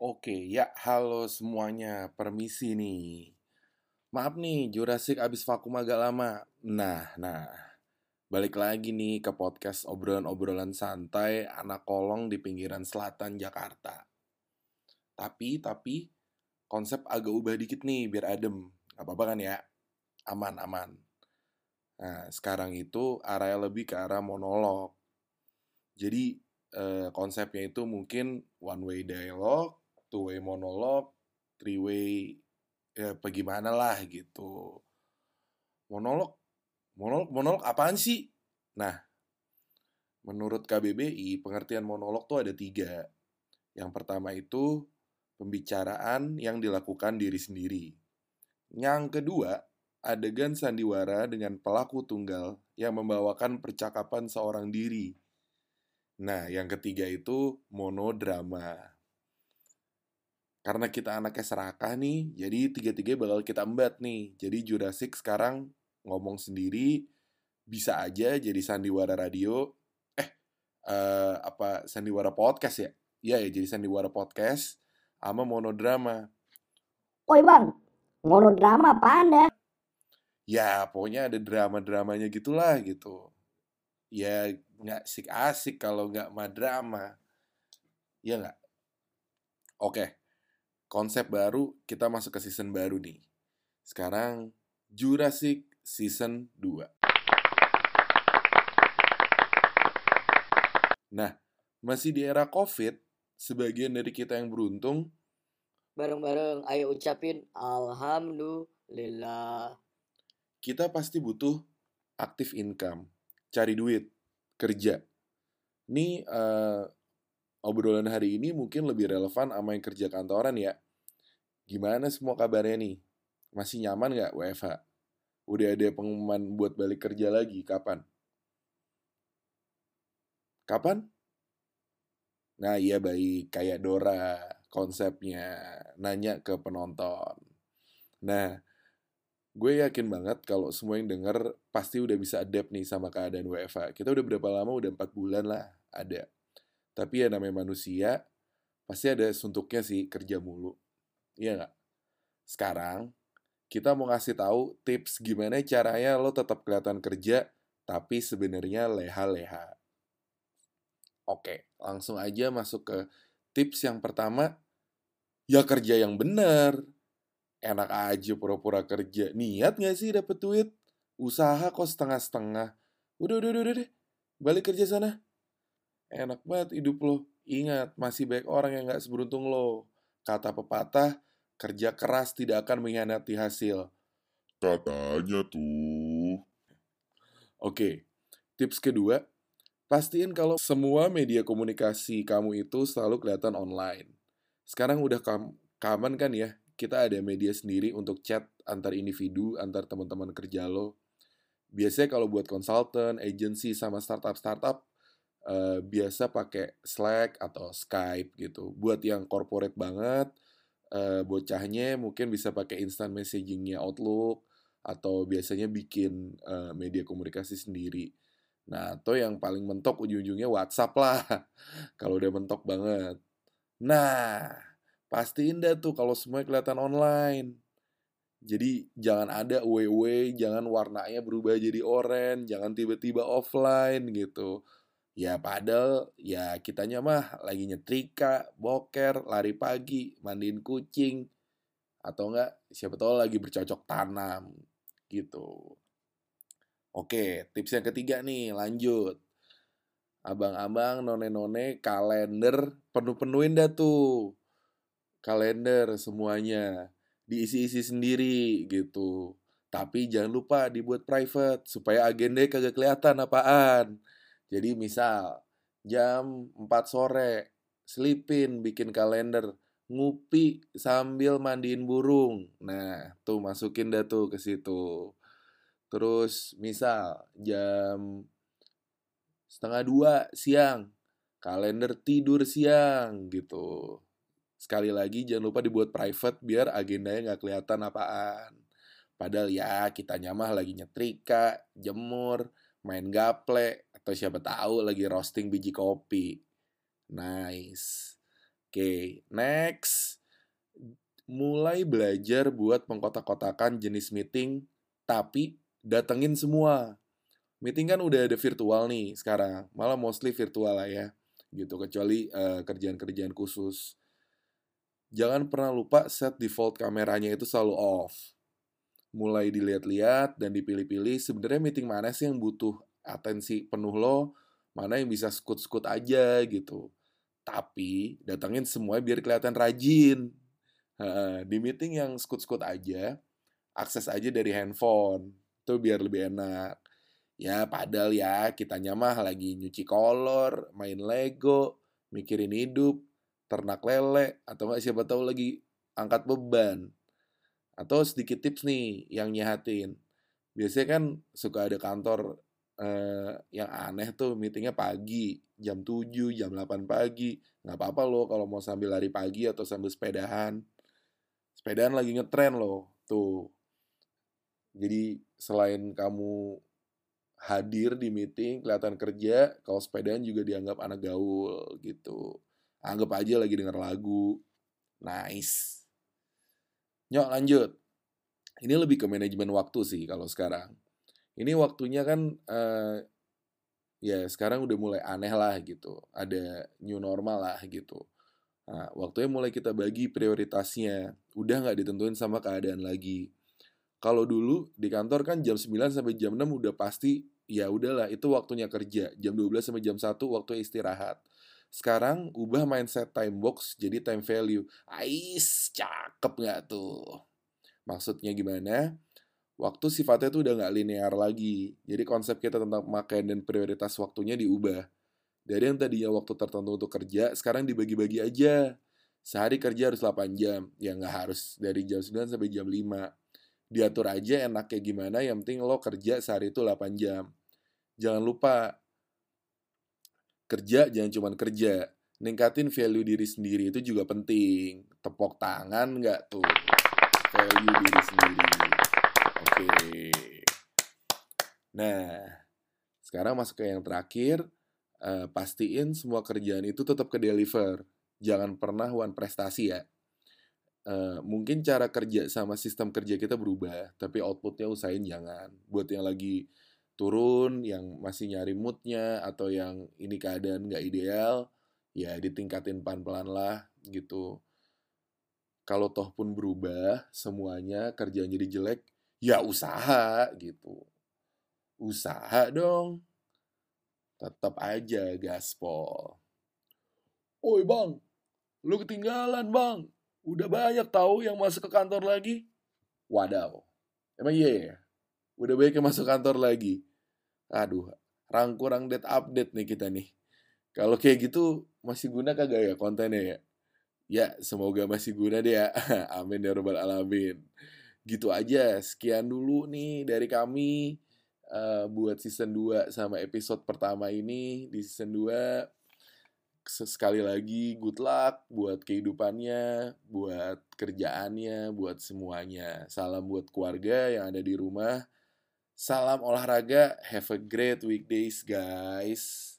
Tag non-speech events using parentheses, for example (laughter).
Oke, ya halo semuanya, permisi nih. Maaf nih, Jurassic abis vakum agak lama. Nah, nah, balik lagi nih ke podcast obrolan-obrolan santai anak kolong di pinggiran selatan Jakarta. Tapi, tapi, konsep agak ubah dikit nih biar adem. Gak apa-apa kan ya? Aman, aman. Nah, sekarang itu arahnya lebih ke arah monolog. Jadi, eh, konsepnya itu mungkin one way dialogue, two way monolog, three way ya bagaimana lah gitu. Monolog, monolog, monolog apaan sih? Nah, menurut KBBI pengertian monolog tuh ada tiga. Yang pertama itu pembicaraan yang dilakukan diri sendiri. Yang kedua, adegan sandiwara dengan pelaku tunggal yang membawakan percakapan seorang diri. Nah, yang ketiga itu monodrama. Karena kita anaknya serakah nih, jadi tiga-tiga bakal kita embat nih. Jadi Jurassic sekarang ngomong sendiri, bisa aja jadi sandiwara radio. Eh, uh, apa sandiwara podcast ya? Iya ya, jadi sandiwara podcast sama monodrama. Oi bang, monodrama apa anda? Ya, pokoknya ada drama-dramanya gitulah gitu. Ya, nggak asik-asik kalau nggak madrama. Ya nggak? Oke, konsep baru, kita masuk ke season baru nih. Sekarang, Jurassic Season 2. Nah, masih di era COVID, sebagian dari kita yang beruntung Bareng-bareng ayo ucapin Alhamdulillah. kita pasti butuh aktif income, cari duit, kerja. Ini eh, obrolan hari ini mungkin lebih relevan sama yang kerja kantoran ya. Gimana semua kabarnya nih? Masih nyaman nggak WFH? Udah ada pengumuman buat balik kerja lagi, kapan? Kapan? Nah iya baik, kayak Dora konsepnya, nanya ke penonton. Nah, gue yakin banget kalau semua yang denger pasti udah bisa adapt nih sama keadaan WFH. Kita udah berapa lama? Udah 4 bulan lah ada. Tapi ya namanya manusia, pasti ada suntuknya sih kerja mulu. Iya nggak? Sekarang, kita mau ngasih tahu tips gimana caranya lo tetap kelihatan kerja, tapi sebenarnya leha-leha. Oke, langsung aja masuk ke tips yang pertama. Ya kerja yang bener. Enak aja pura-pura kerja. Niat gak sih dapet duit? Usaha kok setengah-setengah. Udah, udah, udah, udah. Balik kerja sana. Enak banget hidup lo. Ingat, masih banyak orang yang gak seberuntung lo. Kata pepatah, kerja keras tidak akan mengkhianati hasil. Katanya tuh. Oke, tips kedua, pastiin kalau semua media komunikasi kamu itu selalu kelihatan online. Sekarang udah kam common kan ya, kita ada media sendiri untuk chat antar individu, antar teman-teman kerja lo. Biasanya kalau buat konsultan, agency sama startup-startup, eh, biasa pakai Slack atau Skype gitu. Buat yang corporate banget, eh, bocahnya mungkin bisa pakai instant messagingnya Outlook, atau biasanya bikin eh, media komunikasi sendiri. Nah, atau yang paling mentok ujung-ujungnya WhatsApp lah. (laughs) kalau udah mentok banget. Nah, pastiin dah tuh kalau semua kelihatan online. Jadi jangan ada WW, jangan warnanya berubah jadi oranye, jangan tiba-tiba offline gitu. Ya padahal ya kitanya mah lagi nyetrika, boker, lari pagi, mandiin kucing, atau enggak siapa tahu lagi bercocok tanam gitu. Oke, tips yang ketiga nih, lanjut. Abang-abang, none-none, kalender, penuh-penuhin dah tuh. Kalender semuanya. Diisi-isi sendiri gitu. Tapi jangan lupa dibuat private, supaya agenda kagak kelihatan apaan. Jadi misal, jam 4 sore, selipin bikin kalender. Ngupi sambil mandiin burung. Nah, tuh masukin dah tuh ke situ. Terus misal jam setengah dua siang, kalender tidur siang gitu. Sekali lagi jangan lupa dibuat private biar agendanya nggak kelihatan apaan. Padahal ya kita nyamah lagi nyetrika, jemur, main gaple, atau siapa tahu lagi roasting biji kopi. Nice. Oke, next. Mulai belajar buat pengkotak-kotakan jenis meeting, tapi datengin semua. Meeting kan udah ada virtual nih sekarang, malah mostly virtual lah ya, gitu. Kecuali uh, kerjaan-kerjaan khusus. Jangan pernah lupa set default kameranya itu selalu off. Mulai dilihat-lihat dan dipilih-pilih, sebenarnya meeting mana sih yang butuh atensi penuh lo, mana yang bisa skut-skut aja gitu tapi datangin semuanya biar kelihatan rajin. di meeting yang skut-skut aja, akses aja dari handphone. Itu biar lebih enak. Ya padahal ya kita nyamah lagi nyuci kolor, main Lego, mikirin hidup, ternak lele, atau nggak siapa tahu lagi angkat beban. Atau sedikit tips nih yang nyehatin. Biasanya kan suka ada kantor eh, yang aneh tuh meetingnya pagi, jam 7, jam 8 pagi. Nggak apa-apa loh kalau mau sambil lari pagi atau sambil sepedahan. Sepedahan lagi ngetren loh, tuh. Jadi selain kamu hadir di meeting, kelihatan kerja, kalau sepedahan juga dianggap anak gaul gitu. Anggap aja lagi denger lagu. Nice. Nyok lanjut. Ini lebih ke manajemen waktu sih kalau sekarang. Ini waktunya kan uh, ya sekarang udah mulai aneh lah gitu. Ada new normal lah gitu. Nah, waktunya mulai kita bagi prioritasnya. Udah nggak ditentuin sama keadaan lagi. Kalau dulu di kantor kan jam 9 sampai jam 6 udah pasti ya udahlah itu waktunya kerja. Jam 12 sampai jam 1 waktu istirahat sekarang ubah mindset time box jadi time value ais cakep nggak tuh maksudnya gimana waktu sifatnya tuh udah nggak linear lagi. Jadi konsep kita tentang pemakaian dan prioritas waktunya diubah. Dari yang tadinya waktu tertentu untuk kerja, sekarang dibagi-bagi aja. Sehari kerja harus 8 jam. Ya nggak harus dari jam 9 sampai jam 5. Diatur aja enaknya gimana, yang penting lo kerja sehari itu 8 jam. Jangan lupa, kerja jangan cuma kerja. Ningkatin value diri sendiri itu juga penting. Tepok tangan nggak tuh? Value diri sendiri. Oke. Nah, sekarang masuk ke yang terakhir. Uh, pastiin semua kerjaan itu tetap ke deliver. Jangan pernah one prestasi ya. Uh, mungkin cara kerja sama sistem kerja kita berubah, tapi outputnya usahain jangan. Buat yang lagi turun, yang masih nyari moodnya, atau yang ini keadaan nggak ideal, ya ditingkatin pelan-pelan lah gitu. Kalau toh pun berubah, semuanya kerjaan jadi jelek, ya usaha gitu. Usaha dong. Tetap aja gaspol. Oi bang, lu ketinggalan bang. Udah banyak tahu yang masuk ke kantor lagi. Wadaw. Emang iya ya? Udah banyak yang masuk kantor lagi. Aduh, rang kurang date update nih kita nih. Kalau kayak gitu masih guna kagak ya kontennya ya? Ya, semoga masih guna deh ya. (laughs) Amin ya robbal alamin gitu aja. Sekian dulu nih dari kami uh, buat season 2 sama episode pertama ini di season 2. Sekali lagi good luck buat kehidupannya, buat kerjaannya, buat semuanya. Salam buat keluarga yang ada di rumah. Salam olahraga. Have a great weekdays guys.